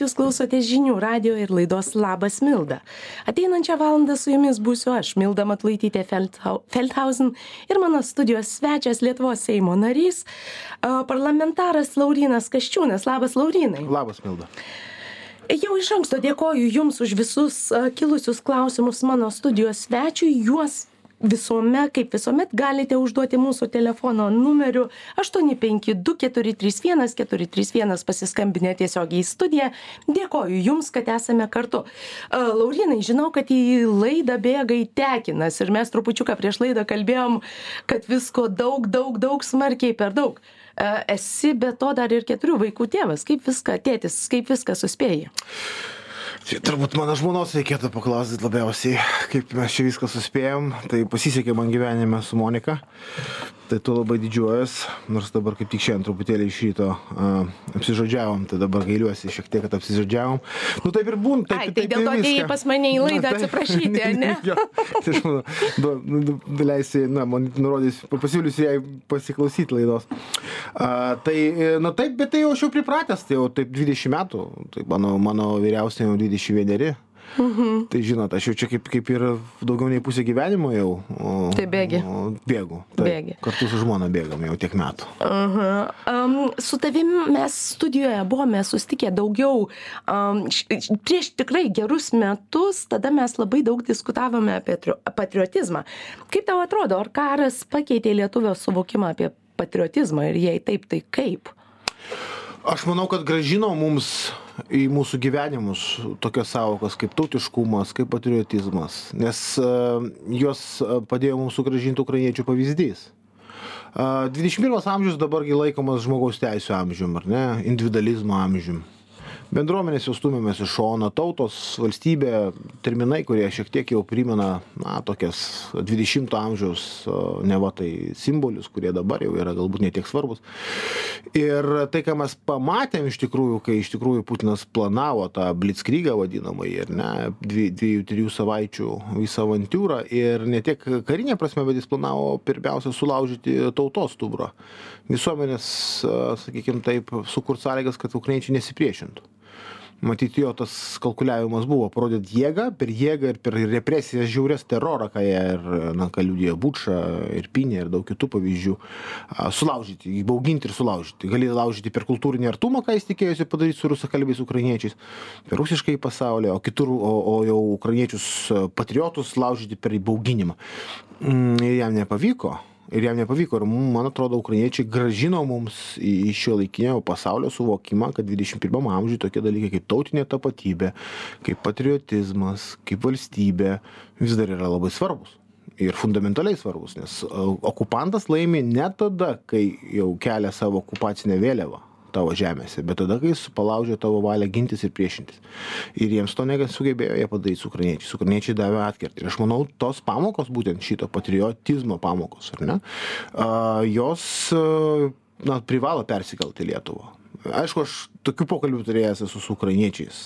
Jūs klausotės žinių radio ir laidos Labas Milda. Ateinančią valandą su jumis būsiu aš, Milda Matlaitytė Feldhausen ir mano studijos svečias Lietuvos Seimo narys, parlamentaras Laurinas Kaščiūnas. Labas, Laurinai. Labas, Milda. Jau iš anksto dėkoju Jums už visus kilusius klausimus mano studijos svečiui. Juos visuomet kaip visuomet galite užduoti mūsų telefono numeriu aštuoni penki du keturi trys vienas keturi trys vienas pasiskambinę tiesiogiai į studiją. Dėkoju jums kad esame kartu. Laurynai žinau kad į laidą bėga tekinas ir mes trupučiuką prieš laidą kalbėjom kad visko daug daug daug smarkiai per daug. Esi be to dar ir keturių vaikų tėvas. Kaip viską tėtis kaip viską suspėji čia turbūt mano žmonos reikėtų paklausti labiausiai kaip mes čia viską suspėjom. Tai pasisekė man gyvenime su monika tai tuo labai didžiuojuos nors dabar kaip tik šiandien truputėlį iš ryto a, apsižodžiavom tai dabar gailiuosi šiek tiek kad apsižodžiavom. Nu taip ir būna taip, Ai, tai dėl to atėjai pas mane į laidą atsiprašyti ne jo, tai aš manau leisi na man nurodys pasiūlysiu jai pasiklausyti laidos. A, tai na taip bet tai jau aš jau pripratęs tai jau taip dvidešim metų tai mano mano vyriausiajam jau dvidešim vieneri Mhm. Tai žinot, aš jau čia kaip, kaip ir daugiau nei pusę gyvenimo jau. O, tai bėgi. O, bėgu. Tai bėgi. Kartu su žmona bėgam jau tiek metų. Uh -huh. um, su tavimi mes studijoje buvome sustikę daugiau um, prieš tikrai gerus metus, tada mes labai daug diskutavome apie patriotizmą. Kaip tau atrodo, ar karas pakeitė lietuvio suvokimą apie patriotizmą ir jei taip, tai kaip? Aš manau, kad gražino mums į mūsų gyvenimus tokias savokas kaip tautiškumas, kaip patriotizmas, nes uh, juos padėjo mums sugražinti ukrainiečių pavyzdys. Uh, 21 amžius dabargi laikomas žmogaus teisų amžium, ar ne, individualizmo amžium bendruomenės jau stumiamės į šoną tautos valstybė terminai kurie šiek tiek jau primena na tokias dvidešimto amžiaus neva tai simbolius kurie dabar jau yra galbūt ne tiek svarbūs ir tai ką mes pamatėm iš tikrųjų kai iš tikrųjų putinas planavo tą blickrygą vadinamąjį ar ne dvi dviejų trijų savaičių visą avantiūrą ir ne tiek karine prasme bet jis planavo pirmiausia sulaužyti tautos stuburą. Visuomenės sakykim taip sukurt sąlygas kad ukrainiečiai nesipriešintų matyt jo tas kalkuliavimas buvo parodyt jėgą per jėgą ir per represijas žiaurias terorą ką jie ir na ką liudija buča irpynė ir daug kitų pavyzdžių a sulaužyti įbauginti ir sulaužyti. Gali laužyti per kultūrinį artumą ką jis tikėjosi padaryt su rusakalbiais ukrainiečiais per rusiškąjį pasaulį o kitur o o jau ukrainiečius patriotus laužyti per įbauginimą. Mm, ir jam nepavyko ir jam nepavyko. Ir man atrodo ukrainiečiai grąžino mums į šiuolaikinio pasaulio suvokimą kad dvidešim pirmam amžiuj tokie dalykai kaip tautinė tapatybė kaip patriotizmas kaip valstybė vis dar yra labai svarbūs. Ir fundamentaliai svarbūs nes okupantas laimi ne tada kai jau kelia savo okupacinę vėliavą tavo žemėse bet tada kai jis palaužia tavo valią gintis ir priešintis. Ir jiems to nesugebėjo jie padaryt su ukrainiečiais. Ukrainiečiai davė atkirtį. Ir aš manau tos pamokos būtent šito patriotizmo pamokos ar ne jos na privalo persikelt į lietuvą. Aišku aš tokių pokalbių turėjęs esu su ukrainiečiais.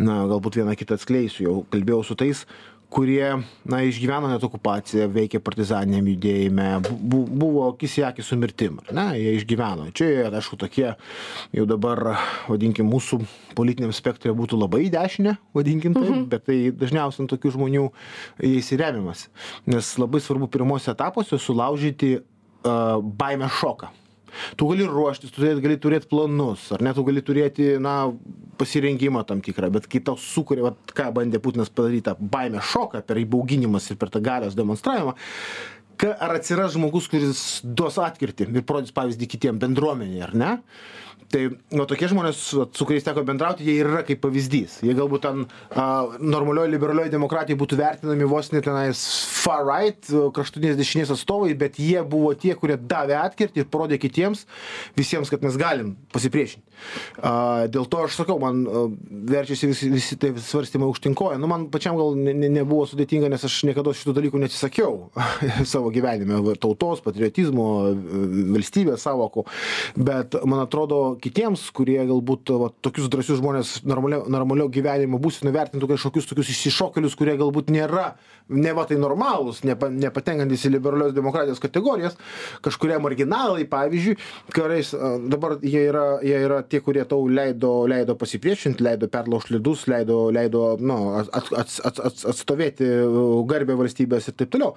Na galbūt vieną kitą atskleisiu jau kalbėjau su tais kurie na išgyveno net okupaciją veikė partizaniniam judėjime bu buvo akis į akį su mirtim ar ne? Jie išgyveno. Čia aišku tokie jau dabar vadinkim mūsų politiniam spektre būtų labai į dešinę vadinkim taip Mhm. bet tai dažniausiai ant tokių žmonių jais ir remiamasi nes labai svarbu pirmuose etapuose sulaužyti a baimės šoką tu gali ruoštis tu gali turėt planus ar ne? Tu gali turėti na pasirengimą tam tikrą bet kai tau sukuria vat ką bandė putinas padaryt tą baimės šoką per įbauginimus ir per tą galios demonstravimą ka ar atsiras žmogus kuris duos atkirtį ir parodys pavyzdį kitiem bendruomenei ar ne? Tai va tokie žmonės su kuriais teko bendrauti jie yra kaip pavyzdys. Jie galbūt ten a normalioj liberalioj demokratijoj būtų vertinami vos ne tenais far right kraštutinės dešinės atstovai bet jie buvo tie kurie davė atkirtį ir parodė kitiems visiems kad mes galim pasipriešint a dėl to aš sakau man verčiasi visi visi tie svarstymai aukštyn kojom nu man pačiam gal ne ne nebuvo sudėtinga nes aš niekados šitų dalykų neatsisakiau. Savo savo gyvenime tautos, patriotizmo, valstybės savokų, bet man atrodo kitiems, kurie galbūt va, tokius drąsius žmonės normalio, normalio gyvenimo būsime vertintų kažkokius tokius išsišokelius, kurie galbūt nėra, ne va tai normalūs, nepa, nepatenkantis į liberalios demokratijos kategorijas, kažkurie marginalai, pavyzdžiui, kuriais dabar jie yra, jie yra tie, kurie tau leido, leido pasipriešinti, leido perlaužti lydus, leido, leido nu, at, at, at, at, atstovėti garbę valstybės ir taip toliau.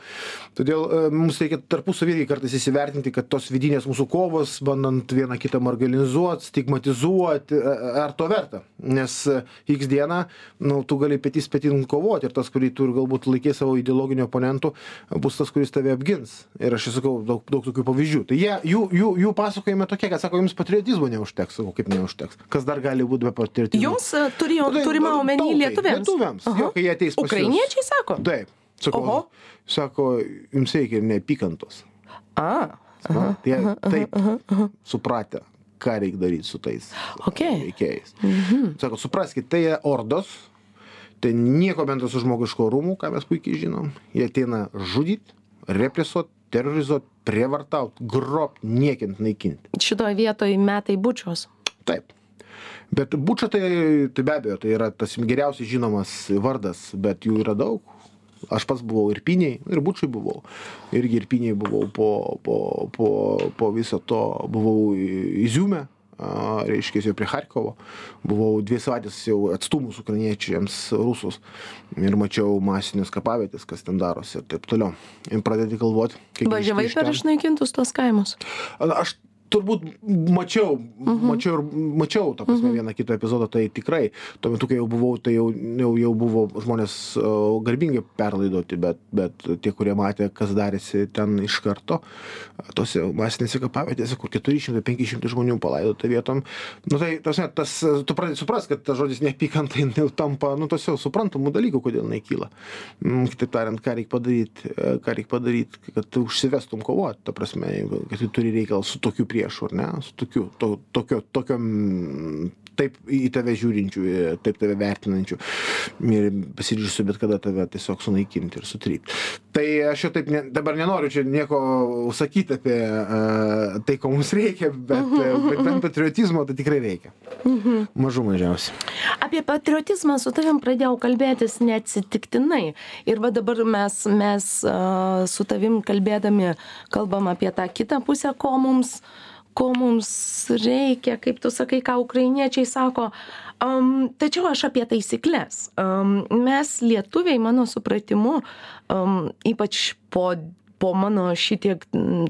Todėl mums reikia tarpusavį kartais įsivertinti, kad tos vidinės mūsų kovos, bandant vieną kitą marginalizuoti, stigmatizuoti, ar to verta. Nes X dieną, nu, tu gali petys petin kovoti ir tas, kurį tu ir galbūt laikė savo ideologiniu oponentu, bus tas, kuris tave apgins. Ir aš sakau daug, daug tokių pavyzdžių. Tai jie, jų, jų, jų pasakojime tokie, kad sako, jums patriotizmo neužteks, sakau, kaip neužteks. Kas dar gali būti be patriotizmo? Jums turėjo, tai, turima omeny lietuviams. Lietuviams, jo, kai jie ateis pas Ukrainiečiai sako? Taip. Sakau, Oho. sako, jums reikia neapykantos. A. Aha, tai jie taip aha, aha. supratę, ką reikia daryti su tais okay. veikėjais. Mhm. Sako, supraskite, tai ordos, tai nieko bendro su žmogiško rūmų, ką mes puikiai žinom. Jie ateina žudyti, represuoti, terrorizuoti, prievartauti, grobt, niekint, naikinti. Šitoje vietoje metai bučios. Taip. Bet bučia tai, tai be abejo, tai yra tas geriausiai žinomas vardas, bet jų yra daug. Aš pats buvau ir piniai, ir bučiui buvau. Irgi ir piniai buvau po, po, po, po viso to, buvau įziumę, reiškia, jau prie Harkovo. Buvau dvi savaitės jau atstumus ukrainiečiams rusus ir mačiau masinius kapavietės, kas ten darosi ir taip toliau. Ir pradėti galvoti. Važiavai per išnaikintus tos kaimus? Aš turbūt mačiau, mhm. mačiau ir mačiau, ta prasme, mhm. vieną kitą epizodą, tai tikrai, tuo metu, kai jau buvau, tai jau, jau, jau buvo žmonės garbingai perlaidoti, bet, bet tie, kurie matė, kas darėsi ten iš karto, tose masinėse kapavietėse, kur 400-500 žmonių palaidota vietom, nu tai, tasme, tas, tu pradedi supras, kad tas žodis neapykantai jau tampa, nu, tos jau suprantamų dalykų, kodėl jinai kyla. Mm, kitaip tariant, ką reikia padaryti, ką reikia padaryti, kad tu užsivestum kovoti, ta prasme, kad tu turi reikalą su tokiu priešu priešu, ar ne, su tokiu, to, tokio, tokio taip į tave žiūrinčių, taip tave vertinančių ir pasiryžusių bet kada tave tiesiog sunaikinti ir sutryti. Tai aš jau taip ne, dabar nenoriu čia nieko sakyti apie uh, tai, ko mums reikia, bet, uh, bet bent patriotizmo tai tikrai reikia. Mhm. Mažų mažiausiai. Apie patriotizmą su tavim pradėjau kalbėtis neatsitiktinai. Ir va dabar mes, mes uh, su tavim kalbėdami kalbam apie tą kitą pusę, ko mums uh, ko mums reikia, kaip tu sakai, ką ukrainiečiai sako. Um, tačiau aš apie taisyklės. Um, mes lietuviai, mano supratimu, um, ypač po po mano šitiek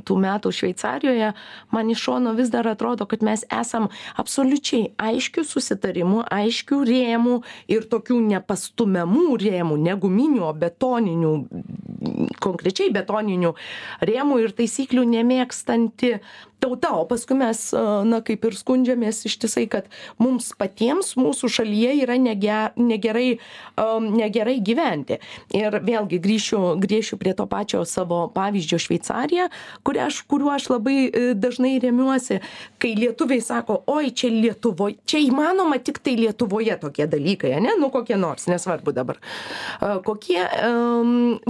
tų metų Šveicarijoje, man iš šono vis dar atrodo, kad mes esam absoliučiai aiškių susitarimų, aiškių rėmų ir tokių nepastumiamų rėmų, ne guminių, o betoninių, konkrečiai betoninių rėmų ir taisyklių nemėgstanti tauta o paskui mes na kaip ir skundžiamės ištisai kad mums patiems mūsų šalyje yra nege negerai am negerai gyventi. Ir vėlgi grįšiu grįšiu prie to pačio savo pavyzdžio šveicarija kuria aš kuriuo aš labai e, dažnai remiuosi kai lietuviai sako oi čia lietuvoj čia įmanoma tiktai lietuvoje tokie dalykai ane? Nu kokie nors nesvarbu dabar. Kokie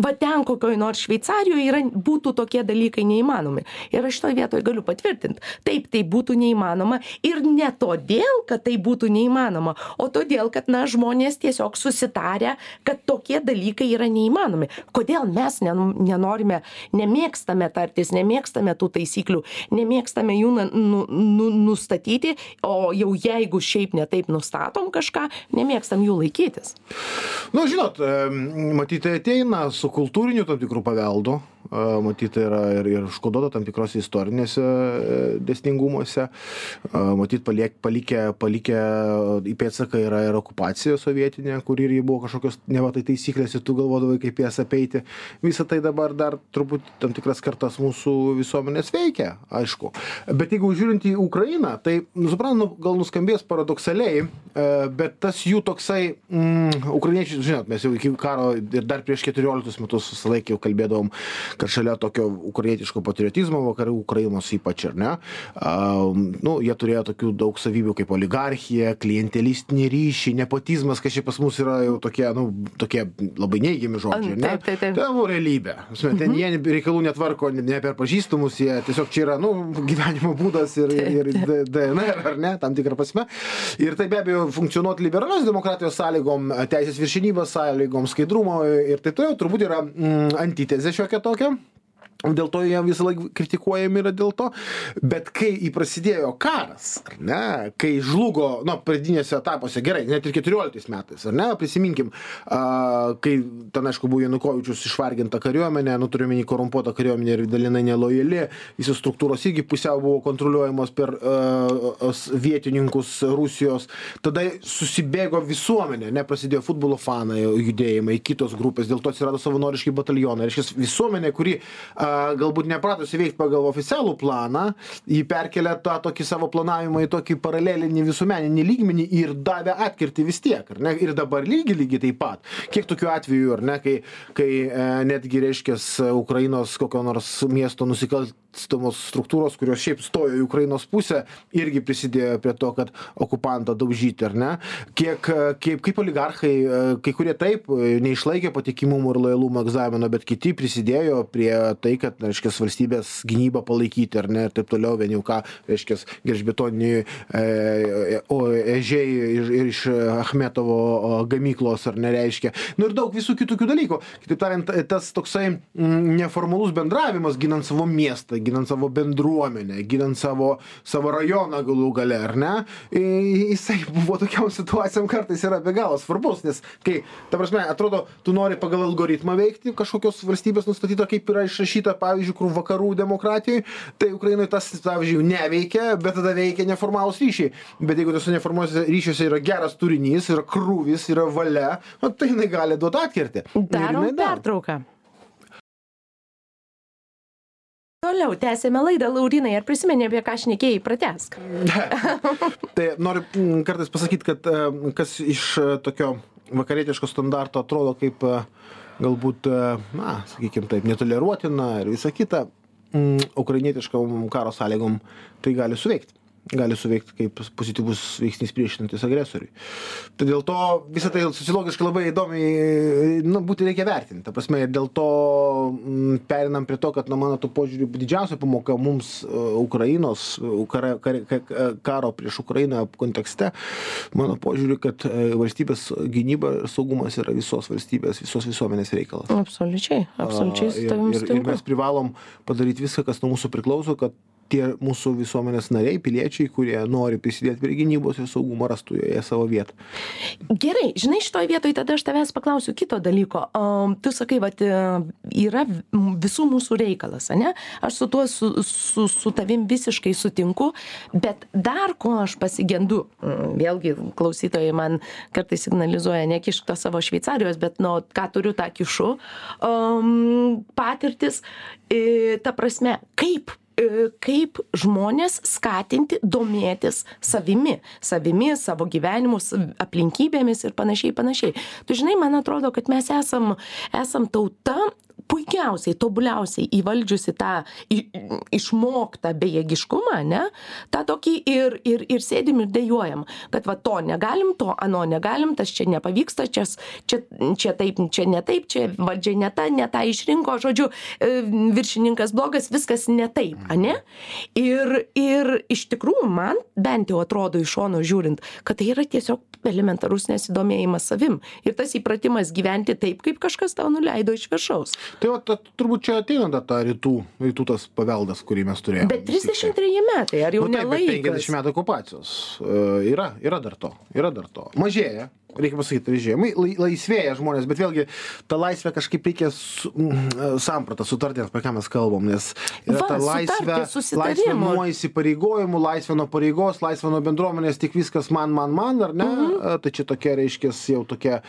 va ten kokioj nors šveicarijoj yra būtų tokie dalykai neįmanomi. Ir aš šitoj vietoj galiu patvirtint patvirtint. Taip tai būtų neįmanoma ir ne todėl kad tai būtų neįmanoma o todėl kad na žmonės tiesiog susitarę kad tokie dalykai yra neįmanomi. Kodėl mes nen nenorime nemėgstame tartis nemėgstame tų taisyklių nemėgstame jų na nu nu nustatyti o jau jeigu šiaip ne taip nustatom kažką nemėgstam jų laikytis. Nu žinot matyt tai ateina su kultūriniu tam tikru paveldu. Matyt yra ir ir užkoduota tam tikrose istorinėse e, dėsningumuose. Matyt paliek palikę palikę pėdsaką yra ir okupacija sovietinė kur irgi buvo kažkokios neva tai taisyklės ir tu galvodavai kaip jas apeiti. Visa tai dabar dar turbūt tam tikras kartas mūsų visuomenės veikia aišku. Bet jeigu žiūrint į ukrainą tai nu suprantat nu gal nuskambės paradoksaliai e, bet tas jų toksai mm, ukrainiečiai žinot mes jau iki karo ir dar prieš keturioliktus metus visą laiką jau kalbėdavom kad šalia tokio ukrainietiško patriotizmo vakarų Ukrainos ypač, ar ne, nu, jie turėjo tokių daug savybių kaip oligarchija, klientelistinį ryšį, nepotizmas, kas čia pas mus yra jau tokie, nu, tokie labai neigiami žodžiai, ne? Taip, taip, taip. Tai buvo realybė. Ten mhm. jie reikalų netvarko ne per pažįstamus, jie tiesiog čia yra, nu, gyvenimo būdas ir, ir, ir DNR, ar ne, tam tikrą prasme. Ir tai be abejo funkcionuoti liberalios demokratijos sąlygom, teisės viršinybės sąlygom, skaidrumo ir taip toliau, turbūt yra mm, antitezė šiokia tokia dėl to jie visąlaik kritikuojami yra dėl to. Bet kai prasidėjo karas ar ne kai žlugo nu pradiniuose etapuose gerai net ir keturioliktais metais ar ne prisiminkim a kai ten aišku buvo janukovyčius išvarginta kariuomenė nu turiu omeny korumpuota kariuomenė ir dalinai nelojali visos struktūros irgi pusiau buvo kontroliuojamos per a vietininkus rusijos. Tada susibėgo visuomenė ane prasidėjo futbolo fanai judėjimai kitos grupės dėl to atsirado savanoriški batalionai. Reiškias visuomenė kuri a galbūt nepratusi veikt pagal oficialų planą ji perkelia tą tokį savo planavimą į tokį paralelinį visuomeninį lygmenį ir davė atkirtį vis tiek ir dabar lygiai lygiai taip pat. Kiek tokių atvejų ar ne kai kai e, netgi reiškias ukrainos kokio nors miesto nusikal stamos struktūros kurios šiaip stojo į ukrainos pusę irgi prisidėjo prie to kad okupantą daužyti ar ne? Kiek kaip kaip oligarchai kai kurie taip neišlaikė patikimumo ir lojalumo egzamino bet kiti prisidėjo prie tai kad reiškias valstybės gynybą palaikyti ar ne ir taip toliau vien jau ką reiškias gelžbetoniniai e, o ežiai ir, ir iš achmetovo gamyklos ar nereiškia nu ir daug visų kitokių dalykų. Kitaip tariant tas toksai neformalus bendravimas ginant savo miestą ginant savo bendruomenę ginant savo savo rajoną galų gale ar ne jisai buvo tokiom situacijom kartais yra be galo svarbus nes kai ta prasme atrodo tu nori pagal algoritmą veikti kažkokios valstybės nustatyta kaip yra išrašyta pavyzdžiui kur vakarų demokratijoj tai ukrainoj tas pavyzdžiui neveikia bet tada veikia neformalūs ryšiai. Bet jeigu tuose neformaliuose ryšiuose yra geras turinys yra krūvis yra valia nu tai jinai gali duot atkirtį. Darom pertrauką. Toliau tęsiame laidą laurynai ar prisimeni apie ką šnekėjai? Pratęsk. Tai noriu mm, kartais pasakyt kad e, kas iš e, tokio vakarietiško standarto atrodo kaip e, galbūt na sakykim taip netoleruotina ir visa kita mm, ukrainietiškom karo sąlygom tai gali suveikt gali suveikt kaip pozityvus veiksnys priešinantis agresoriui. Tai dėl to visą tai sociologiškai labai įdomiai, nu, būti reikia vertinti. Ta prasme, ir dėl to m, mm, perinam prie to, kad, na, mano to požiūriu, didžiausia pamoka mums uh, Ukrainos, kar, kar, kar, karo prieš Ukrainą kontekste, mano požiūriu, kad uh, valstybės gynyba ir saugumas yra visos valstybės, visos visuomenės reikalas. Absoliučiai, absoliučiai. Uh, ir, ir, ir mes privalom padaryti viską, kas nuo mūsų priklauso, kad tie mūsų visuomenės nariai piliečiai kurie nori prisidėt prie gynybos ir saugumo rastų joje savo vietą. Gerai žinai šitoj vietoj tada aš tavęs paklausiu kito dalyko. O tu sakai vat e, yra visų mūsų reikalas ane? Aš su tuo su su su tavim visiškai sutinku bet dar ko aš pasigendu vėlgi klausytojai man kartais signalizuoja nekišk tos savo šveicarijos bet nu ką turiu tą kišu. Um, patirtis ta prasme kaip kaip žmones skatinti domėtis savimi savimi savo gyvenimu aplinkybėmis ir panašiai panašiai. Tu žinai man atrodo kad mes esam esam tauta puikiausiai tobuliausiai įvaldžiusi tą į išmoktą bejėgiškumą ane tą tokį ir ir ir sėdim ir dejuojam kad va to negalim to ano negalim tas čia nepavyksta čias čia čia taip čia ne taip čia valdžia ne ta ne tą išrinko žodžiu e, viršininkas blogas viskas ne taip ane? Ir ir iš tikrųjų man bent jau atrodo iš šono žiūrint kad tai yra tiesiog elementarus nesidomėjimas savim. Ir tas įpratimas gyventi taip kaip kažkas tau nuleido iš viršaus tai vat ta turbūt čia ateina dar ta rytų rytų tas paveldas kurį mes turėjom bet trisdešim treji metai ar jau nu ne laikas penkiasdešim metų okupacijos. E, yra yra dar to yra dar to. Mažėja reikia pasakyt režimai lai laisvėja žmonės bet vėlgi tą laisvę kažkaip reikia su mm, sampratą sutarti apie ką mes kalbam nes yra ta laisvė laisvė nuo įsipareigojimų laisvė nuo pareigos laisvė nuo bendruomenės tik viskas man man man ar ne? Mhm. tai čia tokia reiškias jau tokia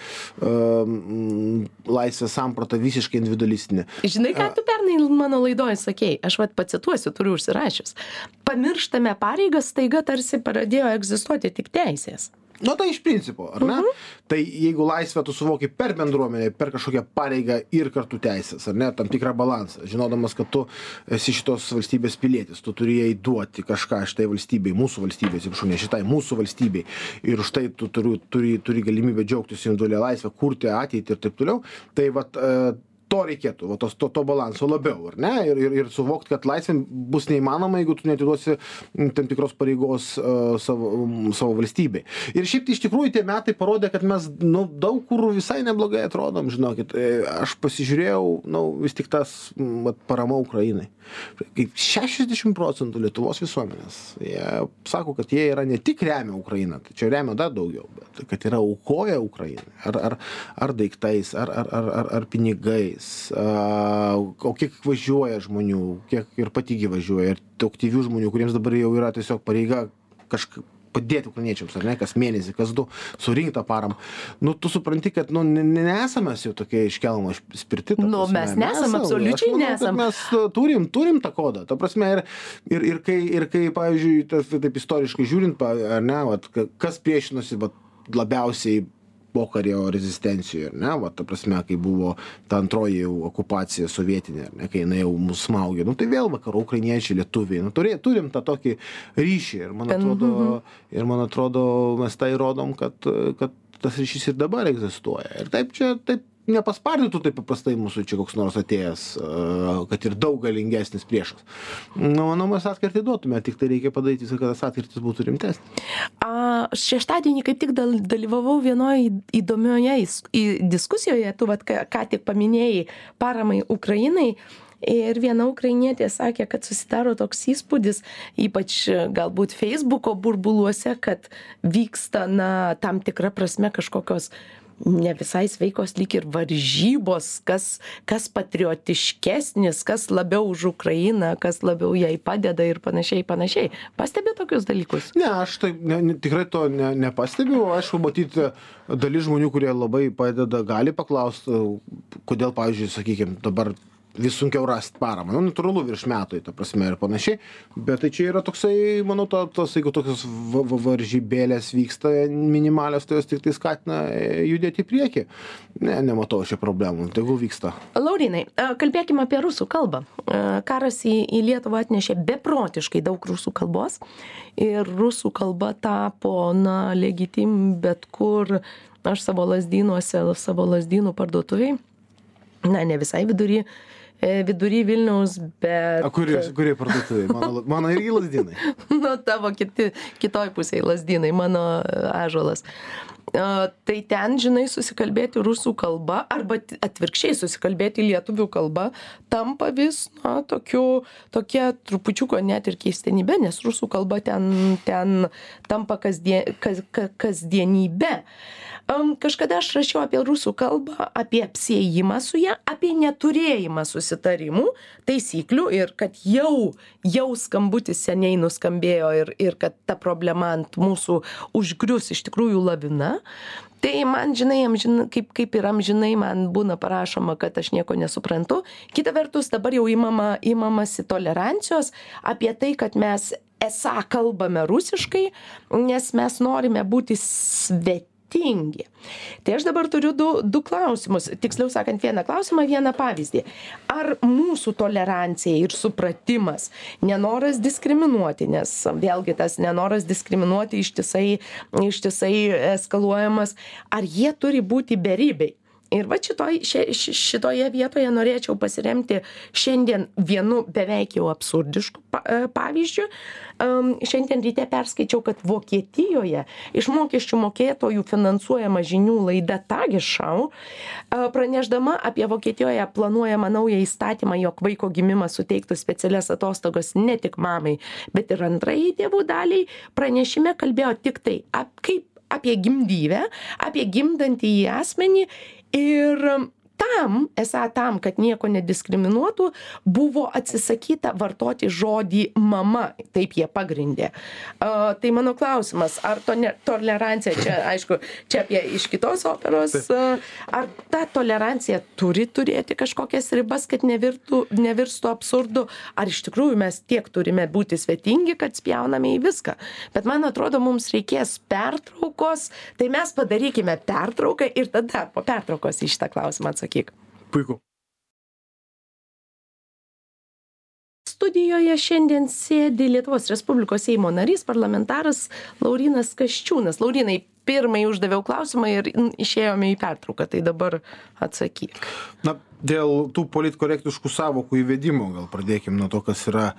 um, laisvės samprata visiškai individualistinė. Žinai ką tu pernai mano laidoj sakei? Aš vat pacituosiu turiu užsirašius pamirštame pareigas staiga tarsi pradėjo egzistuoti tik teisės nu tai iš principo ar ne? Tai jeigu laisvę tu suvoki per bendruomenę per kažkokią pareigą ir kartu teises ar ne? Tam tikrą balansą. Žinodamas kad tu esi šitos valstybės pilietis tu turi jai duoti kažką šitai valstybei mūsų valstybei atsiprašau ne šitai mūsų valstybei. Ir už tai tu turiu turi turi galimybę džiaugtis individualia laisve kurti ateitį ir taip toliau. Tai vat e, to reikėtų va tos to to balanso labiau ar ne? Ir ir ir suvokt kad laisvė bus neįmanoma jeigu tu neatiduosi tam tikros pareigos e, savo savo valstybei. Ir šiaip tai iš tikrųjų tie metai parodė kad mes nu daug kur visai neblogai atrodom žinokit. E, aš pasižiūrėjau nu vis tik tas vat parama ukrainai. Kaip šešiasdešim procentų lietuvos visuomenės jie sako kad jie yra ne tik remia ukrainą tai čia remia dar daugiau bet kad yra aukoja ukrainai ar ar ar daiktais ar ar ar ar pinigais metais o kiek važiuoja žmonių, kiek ir pati važiuoja, ir aktyvių žmonių, kuriems dabar jau yra tiesiog pareiga kažkaip padėti ukrainiečiams, ar ne, kas mėnesį, kas du, surinkti tą paramą. Nu, tu supranti, kad, nu, nesame jau tokie iškelmo spirti. Nu, mes nesame, absoliučiai nesame. Mes turim, turim tą kodą. Ta prasme, ir, ir, ir, kai, ir kai, pavyzdžiui, taip istoriškai žiūrint, ar ne, vat, kas priešinosi vat, labiausiai pokario rezistencijoj ar ne? Va ta prasme kai buvo ta antroji jau okupacija sovietinė ar ne kai jinai jau mus smaugė. Nu tai vėl vakarų ukrainiečiai lietuviai nu turė turim tą tokį ryšį ir man atrodo ir man atrodo mes tą įrodom kad kad tas ryšys ir dabar egzistuoja. Ir taip čia taip nepaspardytų taip paprastai mūsų čia koks nors atėjęs, kad ir daug galingesnis priešas. Nu, manau, mes atkirtį duotume, tik tai reikia padaryti, kad tas atkirtis būtų rimtesnis. Šeštadienį kaip tik dalyvavau vienoje įdomioje diskusijoje, tu vat, ką, ką tik paminėjai paramai Ukrainai. Ir viena ukrainietė sakė, kad susidaro toks įspūdis, ypač galbūt Facebooko burbuluose, kad vyksta, na, tam tikra prasme kažkokios ne visai sveikos lyg ir varžybos kas kas patriotiškesnis kas labiau už ukrainą kas labiau jai padeda ir panašiai panašiai. Pastebi tokius dalykus? Ne aš tai ne ne tikrai to ne nepastebiu. Aišku matyt dalis žmonių kurie labai padeda gali paklaust kodėl pavyzdžiui sakykim dabar vis sunkiau rast paramą. Nu natūralu virš metų ta prasme ir panašiai bet tai čia yra toksai manau to tos jeigu tokios va va varžybėlės vyksta minimalios tai jos tiktai skatina e, judėt į priekį. Ne nematau aš čia problemų. Tegul vyksta. Laurynai kalbėkim apie rusų kalbą. Karas į į lietuvą atnešė beprotiškai daug rusų kalbos ir rusų kalba tapo na legitim bet kur aš savo lazdynuose savo lazdynų parduotuvėj na ne visai vidury E, vidury Vilniaus, bet. O kuri, kuri parduotuvė? Mano, mano irgi lasdynai. nu, tavo kiti, kitoj pusėje lasdynai, mano ažuolas. Tai ten, žinai, susikalbėti rusų kalba arba atvirkščiai susikalbėti lietuvių kalba tampa vis, na, tokiu, tokia trupučiuko net ir keistenybė, nes rusų kalba ten, ten tampa kasdien, kas, kasdienybė. Kažkada aš rašiau apie rusų kalbą apie apsiėjimą su ja apie neturėjimą susitarimų taisyklių ir kad jau jau skambutis seniai nuskambėjo ir ir kad ta problema ant mūsų užgrius iš tikrųjų lavina tai man žinai amžin kaip kaip ir amžinai man būna parašoma kad aš nieko nesuprantu. Kita vertus dabar jau imama imamasi tolerancijos apie tai kad mes esą kalbame rusiškai nes mes norime būti sveti skirtingi. Tai aš dabar turiu du, du klausimus, tiksliau sakant, vieną klausimą, vieną pavyzdį. Ar mūsų tolerancija ir supratimas, nenoras diskriminuoti, nes vėlgi tas nenoras diskriminuoti ištisai, ištisai eskaluojamas, ar jie turi būti beribiai? Ir vat šitoj še šitoje vietoje norėčiau pasiremti šiandien vienu beveik jau absurdišku e, pavyzdžiu. Am šiandien ryte perskaičiau kad vokietijoje iš mokesčių mokėtojų finansuojama žinių laida tagesschau pranešdama apie vokietijoje planuojamą naują įstatymą jog vaiko gimimas suteiktų specialias atostogas ne tik mamai bet ir antrajai tėvų daliai. Pranešime kalbėjo tiktai ap kaip apie gimdyvę apie gimdantįjį asmenį ir tam esą tam kad nieko nediskriminuotų buvo atsisakyta vartoti žodį mama. Taip jie pagrindė. A, tai mano klausimas ar to ne tolerancija čia aišku čia apie iš kitos operos a, ar ta tolerancija turi turėti kažkokias ribas kad nevirtų nevirstų absurdu ar iš tikrųjų mes tiek turime būti svetingi kad spjauname į viską. Bet man atrodo mums reikės pertraukos tai mes padarykime pertrauką ir tada po pertraukos į šitą klausimą atsakyk Puiku. Studijoje šiandien sėdi Lietuvos Respublikos Seimo narys, parlamentaras Laurinas Kaščiūnas. Laurinai, pirmai uždaviau klausimą ir išėjome į pertrauką, tai dabar atsakyk. Na, dėl tų politkorektiškų savokų įvedimo, gal pradėkime nuo to, kas yra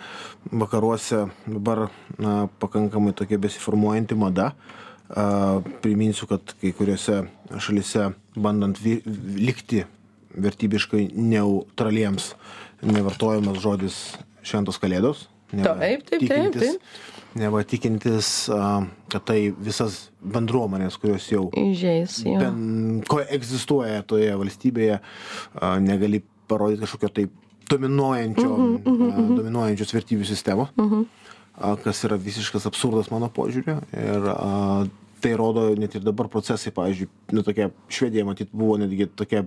vakaruose dabar na, pakankamai tokia besiformuojanti mada. A, priminsiu, kad kai kuriuose šalise bandant vi, likti vertybiškai neutraliems nevartojamas žodis šventos kalėdos. Neva taip, taip, tikintis, taip, taip. Neva tikintis, kad tai visas bendruomenės, kurios jau Įžeis, ben, ko egzistuoja toje valstybėje, negali parodyti kažkokio tai dominuojančio, uh -huh, uh -huh. dominuojančios vertybių sistemos, uh -huh. kas yra visiškas absurdas mano požiūriu. Ir tai rodo net ir dabar procesai, pavyzdžiui, nu, tokia Švedija, matyt, buvo netgi tokia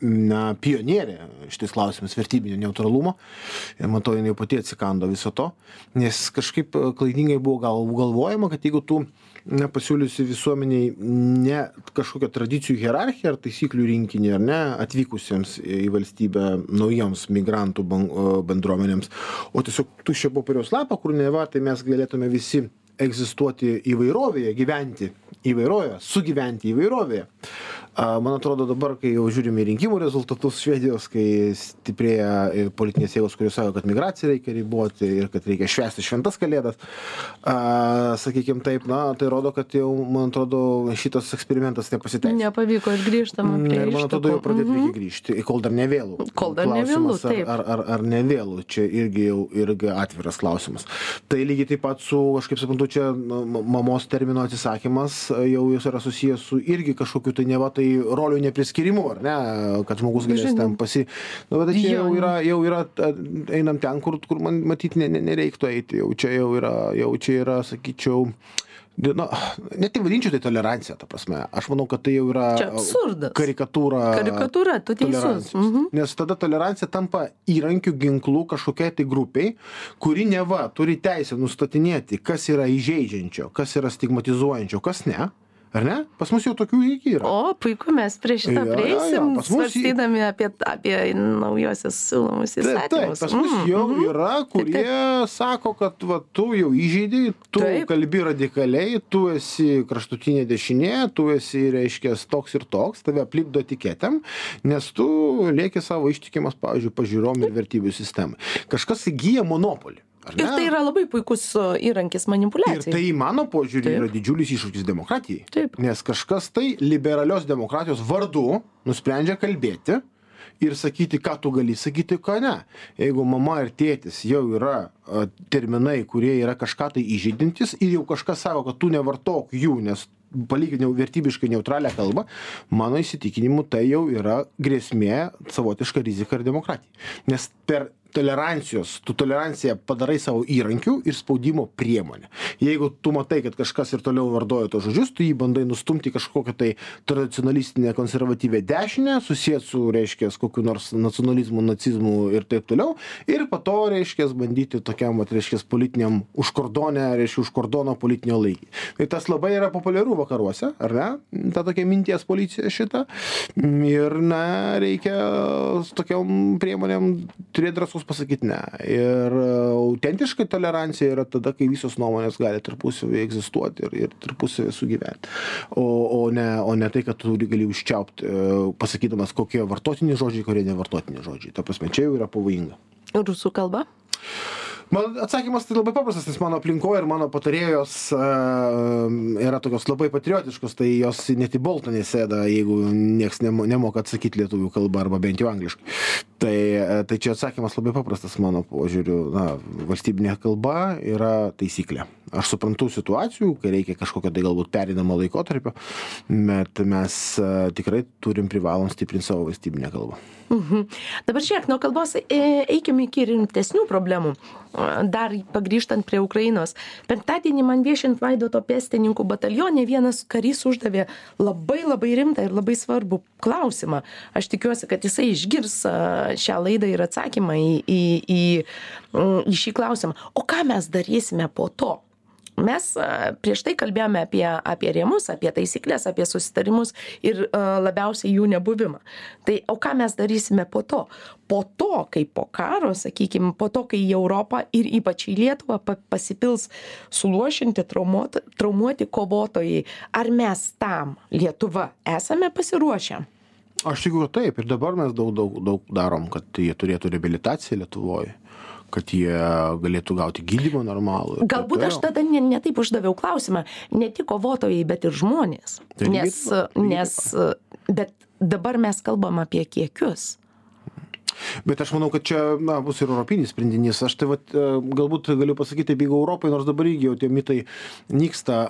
na, pionierė šitais klausimais vertybinio neutralumo. Ir matau, jinai pati atsikando viso to, nes kažkaip e, klaidingai buvo gal, galvojama, kad jeigu tu na, pasiūliusi visuomeniai ne kažkokią tradicijų hierarchiją ar taisyklių rinkinį, ar ne, atvykusiems į valstybę naujoms migrantų bendruomenėms, o tiesiog tuščia popieriaus lapą, kur neva, tai mes galėtume visi egzistuoti įvairovėje, gyventi įvairovėje, sugyventi įvairovėje man atrodo dabar kai jau žiūrim į rinkimų rezultatus švedijos kai stiprėja politinės jėgos kurios sako kad migraciją reikia riboti ir kad reikia švęsti šventas kalėdas a sakykim taip na tai rodo kad jau man atrodo šitas eksperimentas nepasiteisino. Nepavyko ir grįžtama prie ir man atrodo jau pradėt reikia mhm. grįžti. Kol dar ne vėlu Kol dar ne vėlu, Klausimas, taip. ar ar ar ne vėlu čia irgi jau irgi atviras klausimas. Tai lygiai taip pat su aš kaip suprantu čia mamos termino atsisakymas jau jis yra susijęs su irgi kažkokiu tai neva tai rolių nepriskyrimu ar ne kad žmogus galės ten pasi nu bet čia jau yra jau yra einam ten kur kur man matyt ne ne nereiktų eiti jau čia jau yra jau čia yra sakyčiau na net nevadinčiau tai tolerancija ta prasme aš manau kad tai jau yra karikatūra Karikatūra, tu teisus. Mhm. Nes tada tolerancija tampa įrankiu ginklu kažkokiai tai grupiai, kuri neva turi teisę nustatinėti, kas yra įžeidžiančio, kas yra stigmatizuojančio, kas ne. Ar ne? Pas mus jau tokių irgi yra. O, puiku, mes prie šitą jo, prieisim, jį- svarstydami apie, apie naujosios siūlomus Taip, taip, įstatymus. pas mus Mm, jau mhm. yra, kurie sako, kad va, tu jau įžeidai, tu Taip. kalbi radikaliai, tu esi kraštutinė dešinė, tu esi, reiškia, toks ir toks, tave aplipdo etiketėm, nes tu lieki savo ištikimas, pavyzdžiui, pažiūrom ir vertybių sistemai. Kažkas įgyja monopolį. Ir tai yra labai puikus įrankis Ir manipulacijai. tai mano požiūrį Taip. yra didžiulis iššūkis demokratijai. Taip. Nes kažkas tai liberalios demokratijos vardu nusprendžia kalbėti ir sakyti, ką tu gali sakyti, ką ne. Jeigu mama ir tėtis jau yra terminai, kurie yra kažką tai įžeidintis ir jau kažkas sako, kad tu nevartok jų, nes palyginau vertybiškai neutralią kalbą, mano įsitikinimu tai jau yra grėsmė, savotiška rizika ir demokratijai. Nes per tolerancijos, tu toleranciją padarai savo įrankiu ir spaudimo priemonę. Jeigu tu matai, kad kažkas ir toliau vardoja tos žodžius, tu jį bandai nustumti į kažkokią tai tradicionalistinę konservatyvę dešinę, susijęs su, reiškia, kokiu nors nacionalizmu, nacizmu ir taip toliau. Ir po to, reiškia, bandyti tokiam, vat, reiškia, politiniam užkordonę, reiškia, užkordono politinio laikį. Tai tas labai yra populiaru vakaruose, ar ne? Ta tokia minties policija šita. Ir, na, reikia tokiom priemonėm turėti drąsos pasakyti ne. Ir e, autentiškai tolerancija yra tada, kai visos nuomonės gali tarpusavį egzistuoti ir, ir tarpusavį sugyventi. O, o, ne, o ne tai, kad tu gali užčiaupti, e, pasakydamas, kokie vartotini žodžiai, kurie nevartotini žodžiai. Ta prasme, čia jau yra pavojinga. Rusų kalba? Man atsakymas tai labai paprastas, nes mano aplinkoje ir mano patarėjos uh, yra tokios labai patriotiškos, tai jos net į boltą nesėda, jeigu nieks nemo- nemoka atsakyti lietuvių kalbą arba bent jau angliškai. Tai, tai čia atsakymas labai paprastas mano požiūriu. Na, valstybinė kalba yra taisyklė. Aš suprantu situacijų, kai reikia kažkokio tai galbūt perinamo laikotarpio, bet mes tikrai turim privalom stiprinti savo valstybinę kalbą. Mhm. Dabar šiek nuo kalbos e, eikime iki rimtesnių problemų. Dar pagrįžtant prie Ukrainos. Penktadienį man viešint Vaidoto pėstininkų batalionė vienas karys uždavė labai labai rimtą ir labai svarbų klausimą. Aš tikiuosi, kad jisai išgirs šią laidą ir atsakymą į, į, į, į šį klausimą. O ką mes darysime po to? Mes prieš tai kalbėjome apie apie rėmus apie taisykles apie susitarimus ir labiausiai jų nebuvimą. Tai o ką mes darysime po to? Po to kai po karo sakykim po to kai į europą ir ypač į lietuvą pa pasipils suluošinti traumuot traumuoti kovotojai ar mes tam lietuva esame pasiruošę? Aš tikiu taip. Ir dabar mes daug daug daug darom kad jie turėtų reabilitaciją lietuvoj kad jie galėtų gauti gydymą normalų. Galbūt aš tada ne, ne taip uždaviau klausimą, ne tik kovotojai, bet ir žmonės. Tai nes, nes, bet dabar mes kalbam apie kiekius. Bet aš manau, kad čia na, bus ir europinis sprendinys. Aš tai vat, e, galbūt galiu pasakyti, jeigu Europai, nors dabar irgi jau tie mitai nyksta,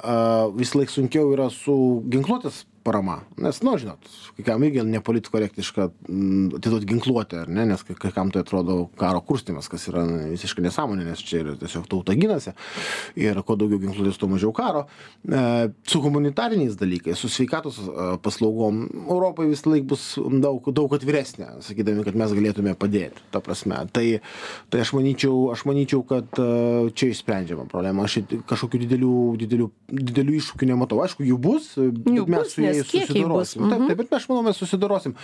vis laik sunkiau yra su ginkluotės parama. Nes nu žinot kai kam irgi nepolitkorektiška mm, atiduot ginkluotę ar ne nes kai kam tai atrodo karo kurstymas kas yra visiška nesąmonė nes čia yra tiesiog tauta ginasi. Ir kuo daugiau ginkluotės tuo mažiau karo. E, su humanitariniais dalykais su sveikatos e, paslaugom europai visąlaik bus daug daug atviresnė sakydami kad mes galėtume padėti ta prasme. Tai tai aš manyčiau aš manyčiau kad e, čia išsprendžiama problema. Aš kažkokių didelių didelių didelių iššūkių nematau. Aišku jų bus bet mes su jais susidorosim. Taip, taip, bet aš manau, mes susidorosim.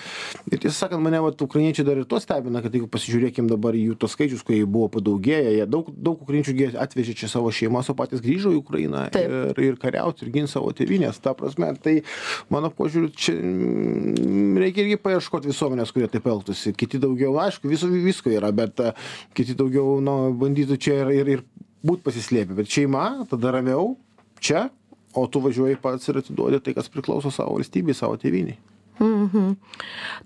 Ir tiesą sakant, mane vat, ukrainiečiai dar ir to stebina, kad jeigu pasižiūrėkim dabar jų tos skaičius, kai buvo padaugėję, jie daug, daug ukrainiečių atvežė čia savo šeimas, o patys grįžo į Ukrainą taip. ir, ir kariauti, ir ginti savo tėvynės. Ta prasme, tai mano požiūriu, čia mm, reikia irgi paieškoti visuomenės, kurie taip elgtųsi. Kiti daugiau, aišku, viso, visko yra, bet uh, kiti daugiau nu, bandytų čia ir, ir, ir būti pasislėpę. Bet šeima, tada ramiau, čia o tu važiuoji pats ir atiduodi tai, kas priklauso savo valstybei, savo tėviniai. Mhm.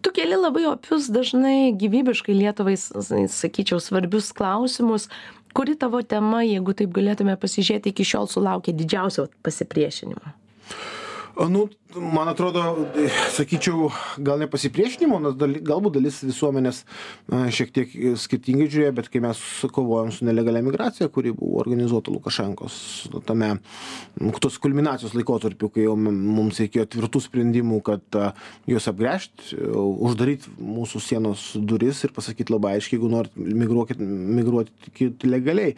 Tu keli labai opius, dažnai gyvybiškai Lietuvai, sakyčiau, svarbius klausimus. Kuri tavo tema, jeigu taip galėtume pasižiūrėti, iki šiol sulaukė didžiausio pasipriešinimo? Nu, man atrodo, sakyčiau, gal ne pasipriešinimo, nes dal, galbūt dalis visuomenės šiek tiek skirtingai žiūrėjo, bet kai mes kovojom su nelegalia migracija, kuri buvo organizuota Lukašenkos tame, tos kulminacijos laikotarpiu, kai jau mums reikėjo tvirtų sprendimų, kad juos apgręžti, uždaryti mūsų sienos duris ir pasakyti labai aiškiai, jeigu norit migruokit, migruoti legaliai.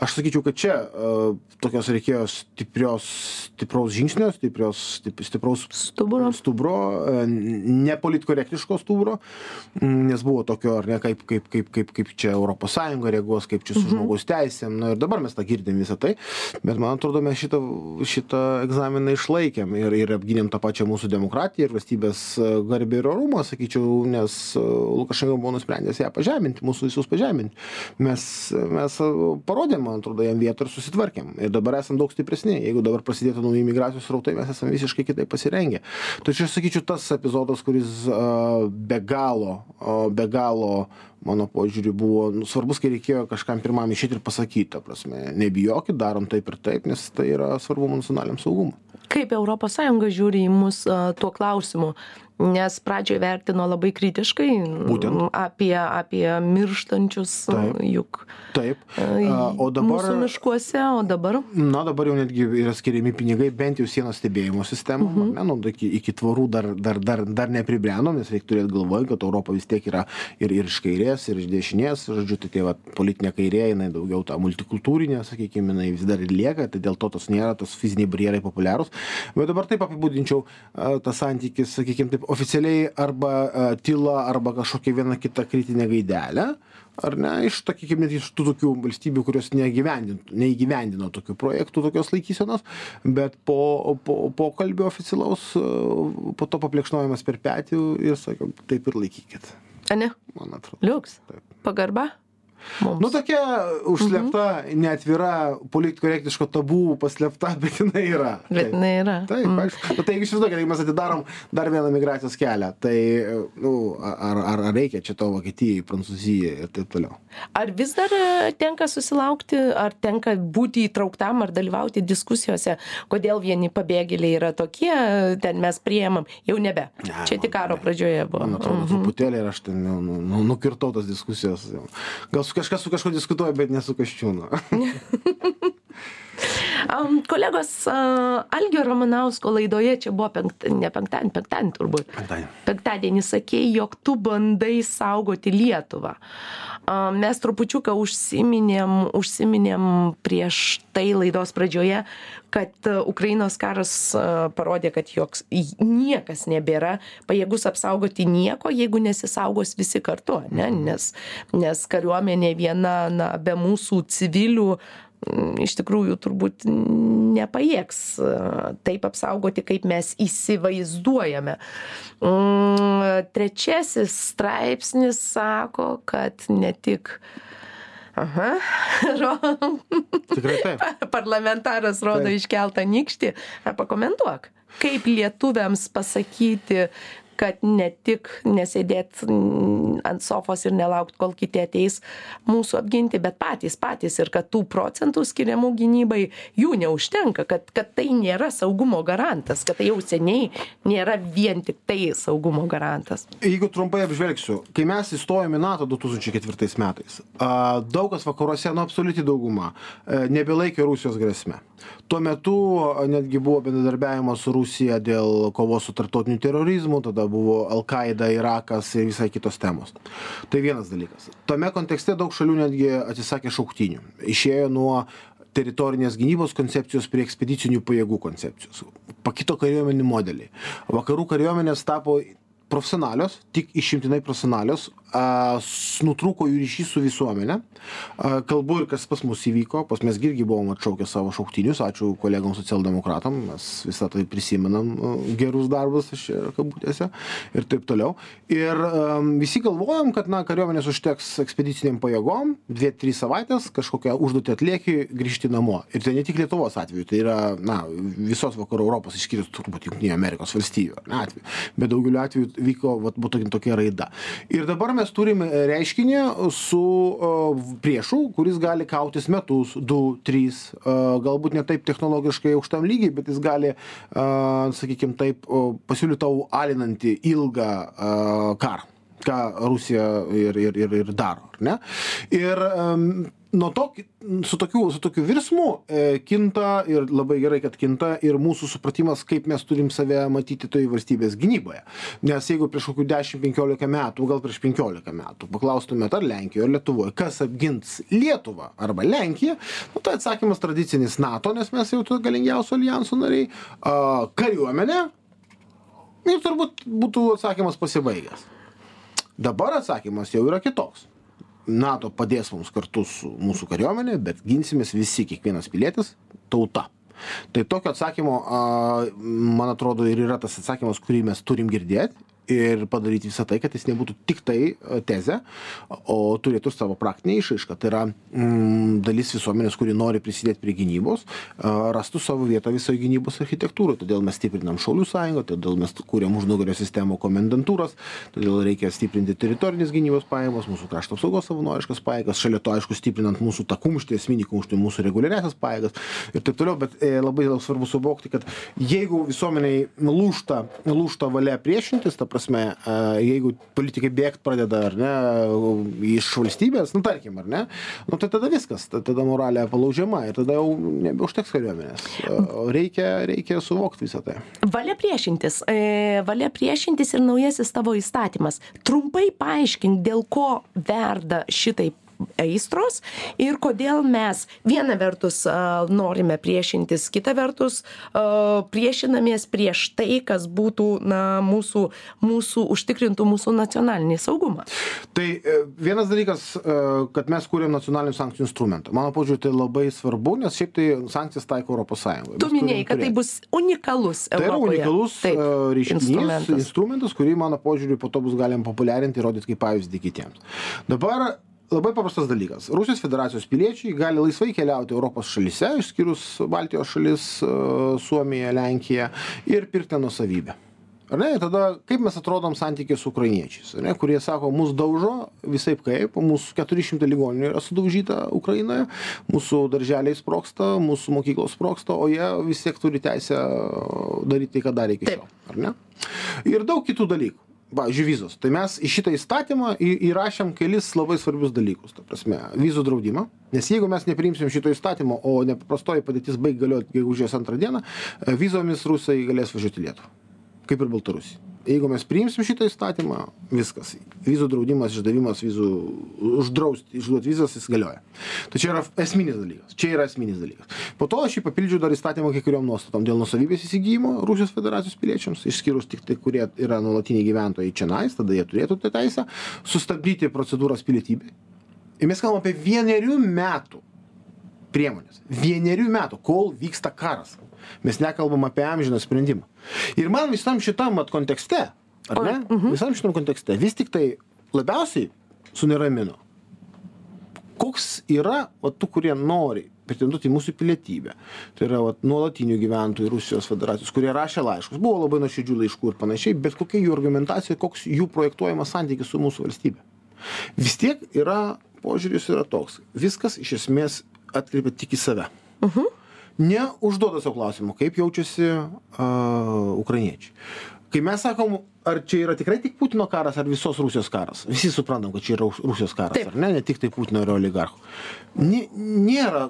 Aš sakyčiau, kad čia tokios reikėjo stiprios, stipraus žingsnio, stiprios stipraus stuburo, stuburo e, nepolitkorektiško stuburo, nes buvo tokio, ar ne, kaip, kaip, kaip, kaip, kaip čia ES reaguos, kaip čia su mhm. žmogaus teisėm. Na ir dabar mes tą girdim visą tai, bet man atrodo, mes šitą, šitą egzaminą išlaikėm ir, ir apgynėm tą pačią mūsų demokratiją ir valstybės e, garbę ir orumą, sakyčiau, nes e, Lukašenko buvo nusprendęs ją pažeminti, mūsų visus pažeminti. Mes, mes parodėm, man atrodo, jam vietą ir susitvarkėm. Ir dabar esame daug stipresni. Jeigu dabar prasidėtų nauji migracijos rautai, mes esame visiškai kitaip pasirengę. Tai čia, sakyčiau, tas epizodas, kuris be galo, be galo, mano požiūriu, buvo nu, svarbus, kai reikėjo kažkam pirmam išėti ir pasakyti, ta prasme, nebijokit, darom taip ir taip, nes tai yra svarbu nacionaliniam saugumui. Kaip ES žiūri į mus tuo klausimu? Nes pradžioj vertino labai kritiškai Būtent. apie, apie mirštančius Taip. juk. Taip. O dabar. Mūsų miškuose, o dabar? Na, dabar jau netgi yra skiriami pinigai bent jau sienos stebėjimo sistemom. Uh -huh. ne, nu, iki, iki tvarų dar, dar, dar, dar nepribrendom, nes reikia turėti galvoj, kad Europa vis tiek yra ir, ir iš kairės, ir iš dešinės, žodžiu, tai tie va, politinė kairė, jinai daugiau ta multikultūrinė, sakykime, jinai vis dar ir lieka, tai dėl to tos nėra, tos fiziniai barjerai populiarūs. Bet dabar taip apibūdinčiau tą santykį, sakykime, taip oficialiai arba e, tyla arba kažkokia viena kita kritinė gaidelė ar ne iš sakykim net iš tų tokių valstybių kurios neįgyvendino tokių projektų tokios laikysenos bet po po pokalbio oficialaus e, po to paplekšnojimas per petį ir sakiau taip ir laikykit. Ane man atrodo. Liuks. Pagarba mums. Nu, tokia užslepta, mhm. neatvira, politkorektiško tabų paslėpta, bet jinai yra. Bet jinai yra. Taip, Mm. aišku. Nu, tai jeigu įsivaizduokit, jeigu mes atidarom dar vieną migracijos kelią, tai nu, ar, ar, ar reikia čia to Vokietijai, Prancūzijai ir taip toliau. Ar vis dar e, tenka susilaukti, ar tenka būti įtrauktam ar dalyvauti diskusijose, kodėl vieni pabėgėliai yra tokie, ten mes priemam, jau nebe. Ne, Čia tik karo man- pradžioje buvo. Man atrodo, Mhm. truputėlį ir aš ten nu, nu, nu, nukirtau tas diskusijas. Gal su kažkas su kažkuo diskutuoju, bet nesu kažčiūnu. Am, kolegos a, Algio Ramanausko laidoje, čia buvo penkt, ne penktadienį, penktadienį turbūt. Penktadienį. Penktadienį sakėjai, jog tu bandai saugoti Lietuvą. A, Mes trupučiuką užsiminėm, užsiminėm prieš tai laidos pradžioje, kad Ukrainos karas parodė, kad joks niekas nebėra pajėgus apsaugoti nieko, jeigu nesisaugos visi kartu, ne? nes, nes kariuomenė viena na, be mūsų civilių iš tikrųjų turbūt nepajėgs e, taip apsaugoti, kaip mes įsivaizduojame. Mm, Trečiasis straipsnis sako, kad ne tik Aha, Tikrai taip. parlamentaras rodo Taip. iškeltą nykštį. Pakomentuok, kaip lietuviams pasakyti, kad ne tik nesėdėt ant sofos ir nelaukt, kol kiti ateis mūsų apginti, bet patys, patys ir kad tų procentų skiriamų gynybai jų neužtenka, kad, kad tai nėra saugumo garantas, kad tai jau seniai nėra vien tik tai saugumo garantas. Jeigu trumpai apžvelgsiu, kai mes įstojome į NATO 2004 metais, daug kas vakaruose, nu absoliuti dauguma, e, nebelaikė Rusijos grėsme. Tuo metu netgi buvo bendradarbiavimas su Rusija dėl kovos su tartotiniu terorizmu, tada buvo Al-Qaeda, Irakas ir visai kitos temos. Tai vienas dalykas. Tame kontekste daug šalių netgi atsisakė šauktinių. Išėjo nuo teritorinės gynybos koncepcijos prie ekspedicinių pajėgų koncepcijos. Pakito kariuomenių modeliai. Vakarų kariuomenės tapo profesionalios, tik išimtinai profesionalios, nutrūko jų ryšys su visuomenė. Kalbu ir kas pas mus įvyko, pas mes irgi buvom atšaukę savo šauktinius, ačiū kolegom socialdemokratam, mes visą tai prisimenam gerus darbus, aš kabutėse ir taip toliau. Ir um, visi galvojam, kad na, kariuomenės užteks ekspediciniam pajėgom, 2-3 savaitės, kažkokią užduotį atlieki, grįžti namo. Ir tai ne tik Lietuvos atveju, tai yra na, visos vakarų Europos, išskyrus turbūt Junktinių Amerikos valstybių atveju. Bet daugeliu atveju vyko vat, tokia, tokia raida. Ir dabar mes turime reiškinį su uh, priešu, kuris gali kautis metus, du, trys, uh, galbūt ne taip technologiškai aukštam lygiai, bet jis gali, uh, sakykime, taip uh, pasiūlyti tau alinantį ilgą karą ką Rusija ir, ir, ir, ir daro, ar ne? Ir um, nuo to, su tokiu, su tokiu virsmu e, kinta ir labai gerai, kad kinta ir mūsų supratimas, kaip mes turim save matyti toje valstybės gynyboje. Nes jeigu prieš kokių 10-15 metų, gal prieš 15 metų, paklaustumėt ar Lenkijoje, ar Lietuvoje, kas apgins Lietuvą arba Lenkiją, nu, tai atsakymas tradicinis NATO, nes mes jau to galingiausio alijanso nariai, a, kariuomenė ir turbūt būtų atsakymas pasibaigęs. Dabar atsakymas jau yra kitoks. NATO padės mums kartu su mūsų kariuomenė, bet ginsimės visi, kiekvienas pilietis, tauta. Tai tokio atsakymo, a, man atrodo, ir yra tas atsakymas, kurį mes turim girdėti ir padaryti visą tai, kad jis nebūtų tik tai a, tezė, o turėtų savo praktinę išaišką. Tai yra mm, dalis visuomenės, kuri nori prisidėti prie gynybos, a, rastų savo vietą visoje gynybos architektūroje. Todėl mes stiprinam Šaulių sąjungą, todėl mes kūrėm užnugario sistemą komendantūros, todėl reikia stiprinti teritorinės gynybos pajėgos, mūsų krašto apsaugos savanoriškas pajėgas, šalia to, aišku, stiprinant mūsų tą kumštį, esminį kumštį, mūsų reguliariasias pajėgas ir taip toliau. Bet e, labai svarbu suvokti, kad jeigu visuomeniai lūšta, lūšta valia priešintis, ta prasme, e, jeigu politikai bėgt pradeda ar ne iš valstybės, nu tarkim, ar ne, nu tai tada viskas, ta- tada moralė palaužiama ir tada jau nebeužteks kariuomenės. Reikia, reikia suvokti visą tai. Valia priešintis. E, valia priešintis ir naujasis tavo įstatymas. Trumpai paaiškink, dėl ko verda šitaip aistros ir kodėl mes viena vertus norime priešintis, kita vertus priešinamės prieš tai, kas būtų na, mūsų, mūsų užtikrintų mūsų nacionalinį saugumą. Tai e, vienas dalykas, e, kad mes kūrėm nacionalinių sankcijų instrumentą. Mano požiūrį tai labai svarbu, nes šiaip tai sankcijas taiko Europos Sąjunga. Tu minėjai, kad tai bus unikalus. Tai yra Europoje. unikalus Taip, e, reiškinys, instrumentas. instrumentas. kurį mano požiūrį po to bus galima populiarinti ir rodyti kaip pavyzdį kitiems. Dabar labai paprastas dalykas. Rusijos federacijos piliečiai gali laisvai keliauti europos šalyse išskyrus baltijos šalis suomiją lenkiją ir pirkti nuosavybę. Ar ne? Ir tada kaip mes atrodom santykyje su ukrainiečiais ane kurie sako mus daužo visaip kaip mūsų keturi šimtai ligoninių yra sudaužyta ukrainoje mūsų darželiai sprogsta mūsų mokyklos sprogsta o jie vis tiek turi teisę daryt tai ką darė iki šiol ar ne? Ir daug kitų dalykų pavyzdžiui vizos. Tai mes į šitą įstatymą į įrašėm kelis labai svarbius dalykus ta prasme vizų draudimą. Nes jeigu mes nepriimsim šito įstatymo o nepaprastoji padėtis baig galiot gegužės antrą dieną vizomis rusai galės važiuot į lietuvą. Kaip ir baltarusija jeigu mes priimsim šitą įstatymą viskas. Vizų draudimas išdavimas vizų uždraust išduot vizas jis galioja. Tai čia yra esminis dalykas. Čia yra esminis dalykas. Po to aš jį papildžiau dar įstatymą kai kuriom nuostatom. Dėl nuosavybės įsigijimo rusijos federacijos piliečiams išskyrus tiktai kurie yra nuolatiniai gyventojai čionais tada jie turėtų tą teisę sustabdyti procedūras pilietybei. Ir mes kalbam apie vienerių metų priemones vienerių metų kol vyksta karas. Mes nekalbam apie amžiną sprendimą. Ir man visam šitam kontekste ar ne? Visam šitam kontekste vis tiktai labiausiai suneramino. Koks yra va tų kurie nori pretenduot į mūsų pilietybę? Tai yra vat nuolatinių gyventojų rusijos federacijos kurie rašė laiškus. Buvo labai nuoširdžių laiškų ir panašiai bet kokia jų argumentacija koks jų projektuojamas santykis su mūsų valstybe. Vis tiek yra požiūris yra toks. Viskas iš esmės atkreipia tik į save. Neužduoda sau klausimo kaip jaučiasi a, ukrainiečiai. Kai mes sakom ar čia yra tikrai tik putino karas ar visos rusijos karas visi suprantam kad čia yra rusijos karas Taip. ar ne ne tiktai putino ir oligarchų. Nė nėra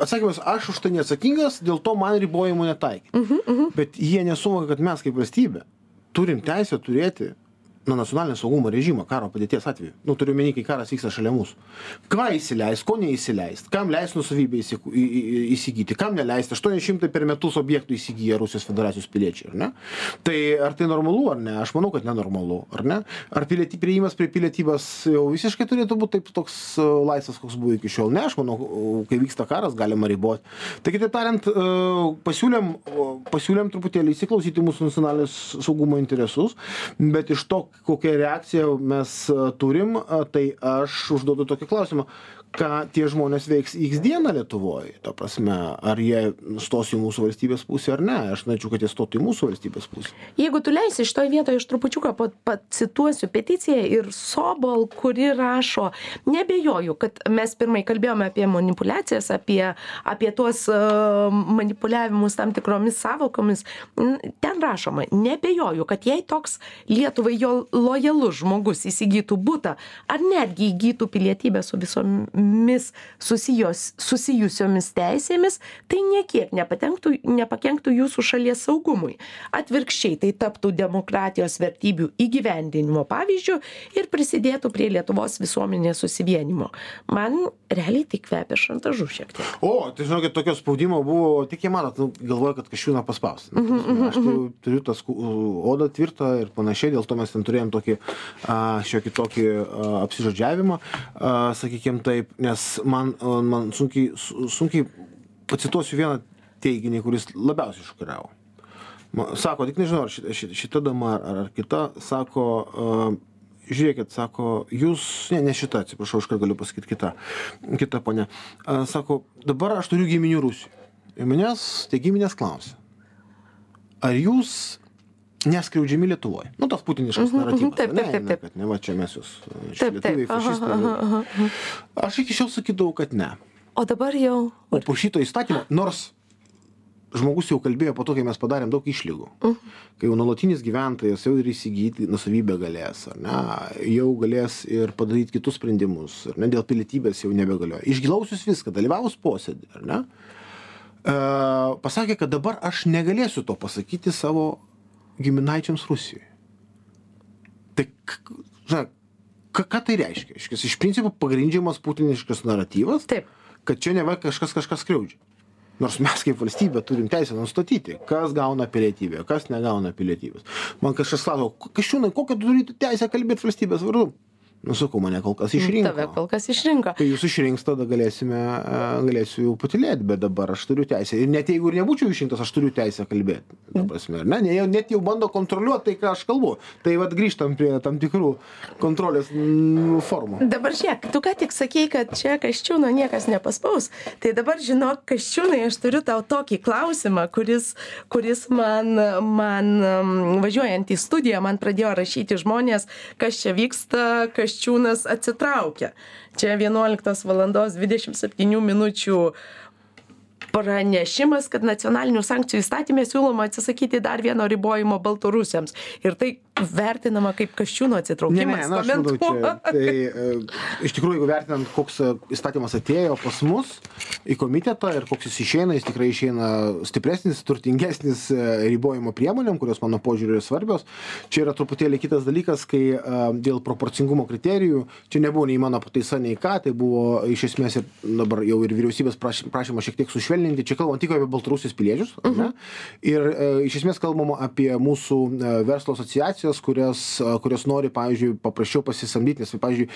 atsakymas aš už tai neatsakingas dėl to man ribojimų netaikyt bet jie nesuvokia kad mes kaip valstybė turim teisę turėti na nacionalinio saugumo režimą karo padėties atveju. Nu turiu omeny kai karas vyksta šalia mūsų. Ką įsileist ko neįsileist kam į į įsigyti kam aštuoni šimtai per metus objektų įsigyja rusijos federacijos piliečiai ar ne? Tai ar tai normalu ar ne? Aš manau kad nenormalu ar ne? Ar piliety priėjimas prie pilietybės jau visiškai turėtų būt taip toks e, laisvas koks buvo iki šiol? Ne aš manau o, kai vyksta karas galima ribot. Tai kitaip tariant e, pasiūlėm pasiūlėm truputėlį įsiklausyt į mūsų nacionalinės saugumo interesus bet iš to kokią reakciją mes e, turim tai aš užduodu tokį klausimą ką tie žmonės veiks iks dieną lietuvoj. Ta prasme ar jie stos į mūsų valstybės pusę ar ne? Aš norėčiau kad jie stotų į mūsų valstybės pusę. Jeigu tu leisi šitoj vietoje, aš trupučiuką pa- pacituosiu peticiją ir Sobol, kuri rašo, nebejoju, kad mes pirmai kalbėjome apie manipulacijas, apie, apie tuos uh, manipuliavimus tam tikromis savokomis. N- Ten rašoma, nebejoju, kad jei toks Lietuvai jo lojalus žmogus įsigytų būtą ar netgi įgytų pilietybę su visomis susijos, susijusiomis teisėmis, tai niekiek nepakenktų jūsų šalies saugumui. Atvirkščiai tai taptų demokratijos vertybių įgyvendinimo pavyzdžių ir prisidėtų prie Lietuvos visuomenės susivienimo. Man realiai tik kvepia šantažu šiek tiek. o tai žinokit tokio spaudimo buvo tik įmanot nu galvoja kad kasčiūną paspaust nu, ta prasme, aš tai jau turiu sku- odą tvirtą ir panašiai dėl to mes ten turėjom tokį šiokį tokį apsižodžiavimą a, sakykim taip nes man man sunkiai su- sunkiai pacituosiu vieną teiginį kuris labiausiai šokiravo. Sako tik nežinau ar šita, šita, šita dama ar, ar kita sako a, žiūrėkit sako jūs ne ne šita atsiprašau iškart galiu pasakyt kita kita ponia. A, sako dabar aš turiu giminių rusijoj ir manęs tie giminės klausia ar jūs neskriaudžiami lietuvoj nu tas putiniškas Mhm, naratyvas mhm, taip, ane, taip, taip, eina, taip. kad neva čia mes jūs Taip, taip. Fašistai aha, aha, aha. aš iki šiol sakydavau kad ne O dabar jau. o po šito įstatymo nors žmogus jau kalbėjo po to kai mes padarėm daug išlygų kai jau nuolatinis gyventojas jau ir įsigyti nuosavybę galės ar ne jau galės ir padaryt kitus sprendimus ar ne dėl pilietybės jau nebegalioja išklausius viską dalyvavus posėdy ar ne e, pasakė kad dabar aš negalėsiu to pasakyti savo giminaičiams rusijoj tai žinai, ką ką tai reiškia? Reiškias iš principo pagrindžiamas putiniškas naratyvas Taip. kad čia neva kažkas kažką skriaudžia. Nors mes kaip valstybė turim teisę nustatyti kas gauna pilietybę kas negauna pilietybės. Man kažkas sako kasčiūnai kokią tu turi teisę kalbėt valstybės vardu nu sakau mane kol kas išrinko Tave kol kas išrinko. kai jūs išrinks tada galėsime e, galėsiu jau patylėt bet dabar aš turiu teisę. Ir net jeigu ir nebūčiau išrinktas aš turiu teisę kalbėt ta prasme ne? Ne net jau bando kontroliuot tai ką aš kalbu. Tai vat grįžtam prie tam tikrų kontrolės mm, formų. Dabar žiūrėk, tu ką tik sakei, kad čia Kaščiūno niekas nepaspaus. Tai dabar žinok, Kaščiūnai, aš turiu tau tokį klausimą, kuris, kuris man, man važiuojant į studiją, man pradėjo rašyti žmonės, kas čia vyksta, Kaščiūnas atsitraukia. Čia 11 val. 27 minučių pranešimas, kad nacionalinių sankcijų įstatymė siūloma atsisakyti dar vieno ribojimo Baltarusiams. Ir tai vertinama kaip Kaščiūno Ne, atsitraukimas. ne, na, aš manau, čia, tai e, iš tikrųjų, jeigu vertinant, koks e, įstatymas atėjo pas mus į komitetą ir koks jis išeina, jis tikrai išeina stipresnis, turtingesnis e, ribojimo priemonėm, kurios mano požiūriu yra svarbios. Čia yra truputėlį kitas dalykas, kai dėl proporcingumo kriterijų, čia nebuvo nei mano pataisa, nei ką, tai buvo iš esmės ir dabar jau ir vyriausybės prašy- prašymas šiek tiek sušvelninti, čia kalbam tik apie Baltarusijos piliečius, uh -huh. ir e, iš esmės kalbama apie mūsų verslo asociacijas, kurios, e, kurios nori, pavyzdžiui, paprasčiau pasisamdyti, nes, pavyzdžiui,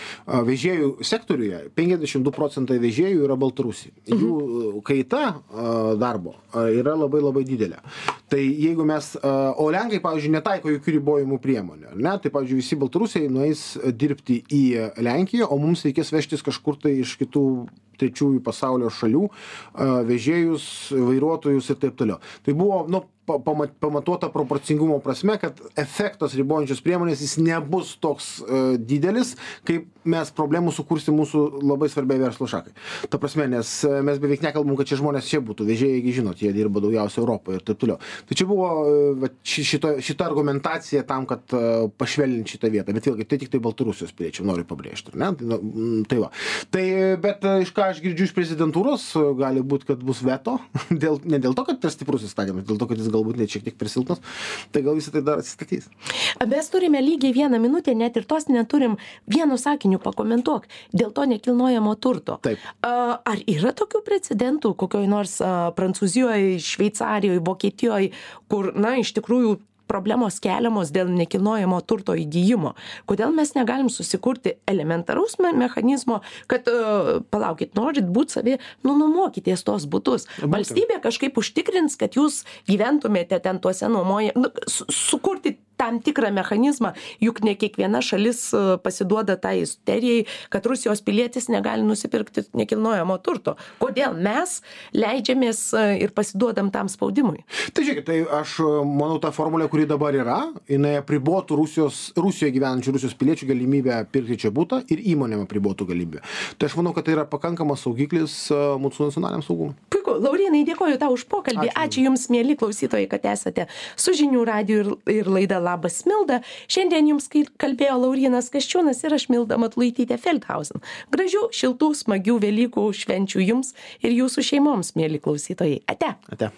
vežėjų sektoriuje 52 procentai vežėjų yra Baltarusija. Jų e, kaita darbo yra labai labai didelė. Tai jeigu mes, o Lenkai, pavyzdžiui, netaiko jokių ribojimų priemonių, ar ne, tai, pavyzdžiui, visi Baltarusiai nueis dirbti į Lenkiją, o mums reikės vežtis kažkur tai iš kitų trečiųjų pasaulio šalių vežėjus, vairuotojus ir taip toliau. Tai buvo nu, pa- pama- pamatuota proporcingumo prasme, kad efektas ribojančios priemonės jis nebus toks uh, didelis, kaip mes problemų sukursim mūsų labai svarbiai verslo šakai. Ta prasme, nes e, mes beveik nekalbam, kad čia žmonės čia būtų, vežėjai, gi žinot, jie dirba daugiausia Europoje ir taip toliau. Tai čia buvo e, vat, ši- šita, šita argumentacija tam, kad pašvelninti šitą vietą, bet vėlgi tai tik tai Baltarusijos piliečiai noriu pabrėžti, ar ne? Tai, nu, mm, tai va. Tai, bet e, iš ką aš girdžiu iš prezidentūros, e, gali būti, kad bus veto, dėl, ne dėl to, kad per stiprus įstatymas, dėl to, kad jis galbūt net šiek tiek per silpnas, tai gal visi tai dar atsistatys. Mes turime lygiai vieną minutę, net ir tos neturim vienu sakiniu pakomentuok dėl to nekilnojamo turto. Taip. Ar yra tokių precedentų kokioj nors Prancūzijoje, Šveicarijoje, Vokietijoje, kur, na, iš tikrųjų problemos keliamos dėl nekilnojamo turto įgyjimo. Kodėl mes negalim susikurti elementaraus me- mechanizmo, kad uh, palaukit, norit būti savi, nu numokitės tos būtus. Būtent. Valstybė kažkaip užtikrins, kad jūs gyventumėte ten tuose nuomoje, nu, su, sukurti tam tikrą mechanizmą, juk ne kiekviena šalis e, pasiduoda tai isterijai, kad Rusijos pilietis negali nusipirkti nekilnojamo turto. Kodėl mes leidžiamės e, ir pasiduodam tam spaudimui? Tai žiūrėkit, tai aš e, manau, ta formulė, kuri dabar yra, jinai apribotų Rusijos, Rusijoje gyvenančių Rusijos piliečių galimybę pirkti čia būtą ir įmonėm apribotų galimybę. Tai aš manau, kad tai yra pakankamas saugiklis mūsų nacionaliniam saugumui. Puiku, Laurinai, dėkoju tau už pokalbį. Ačiū. Ačiū Jums, mėly klausytojai, kad esate su žinių radiju ir, ir laida Labas Milda. Šiandien Jums kalbėjo Laurinas Kaščiūnas ir aš Milda Matlaitytė Feldhausen. Gražių, šiltų, smagių Velykų švenčių Jums ir Jūsų šeimoms, mėly klausytojai. Ate. Ate.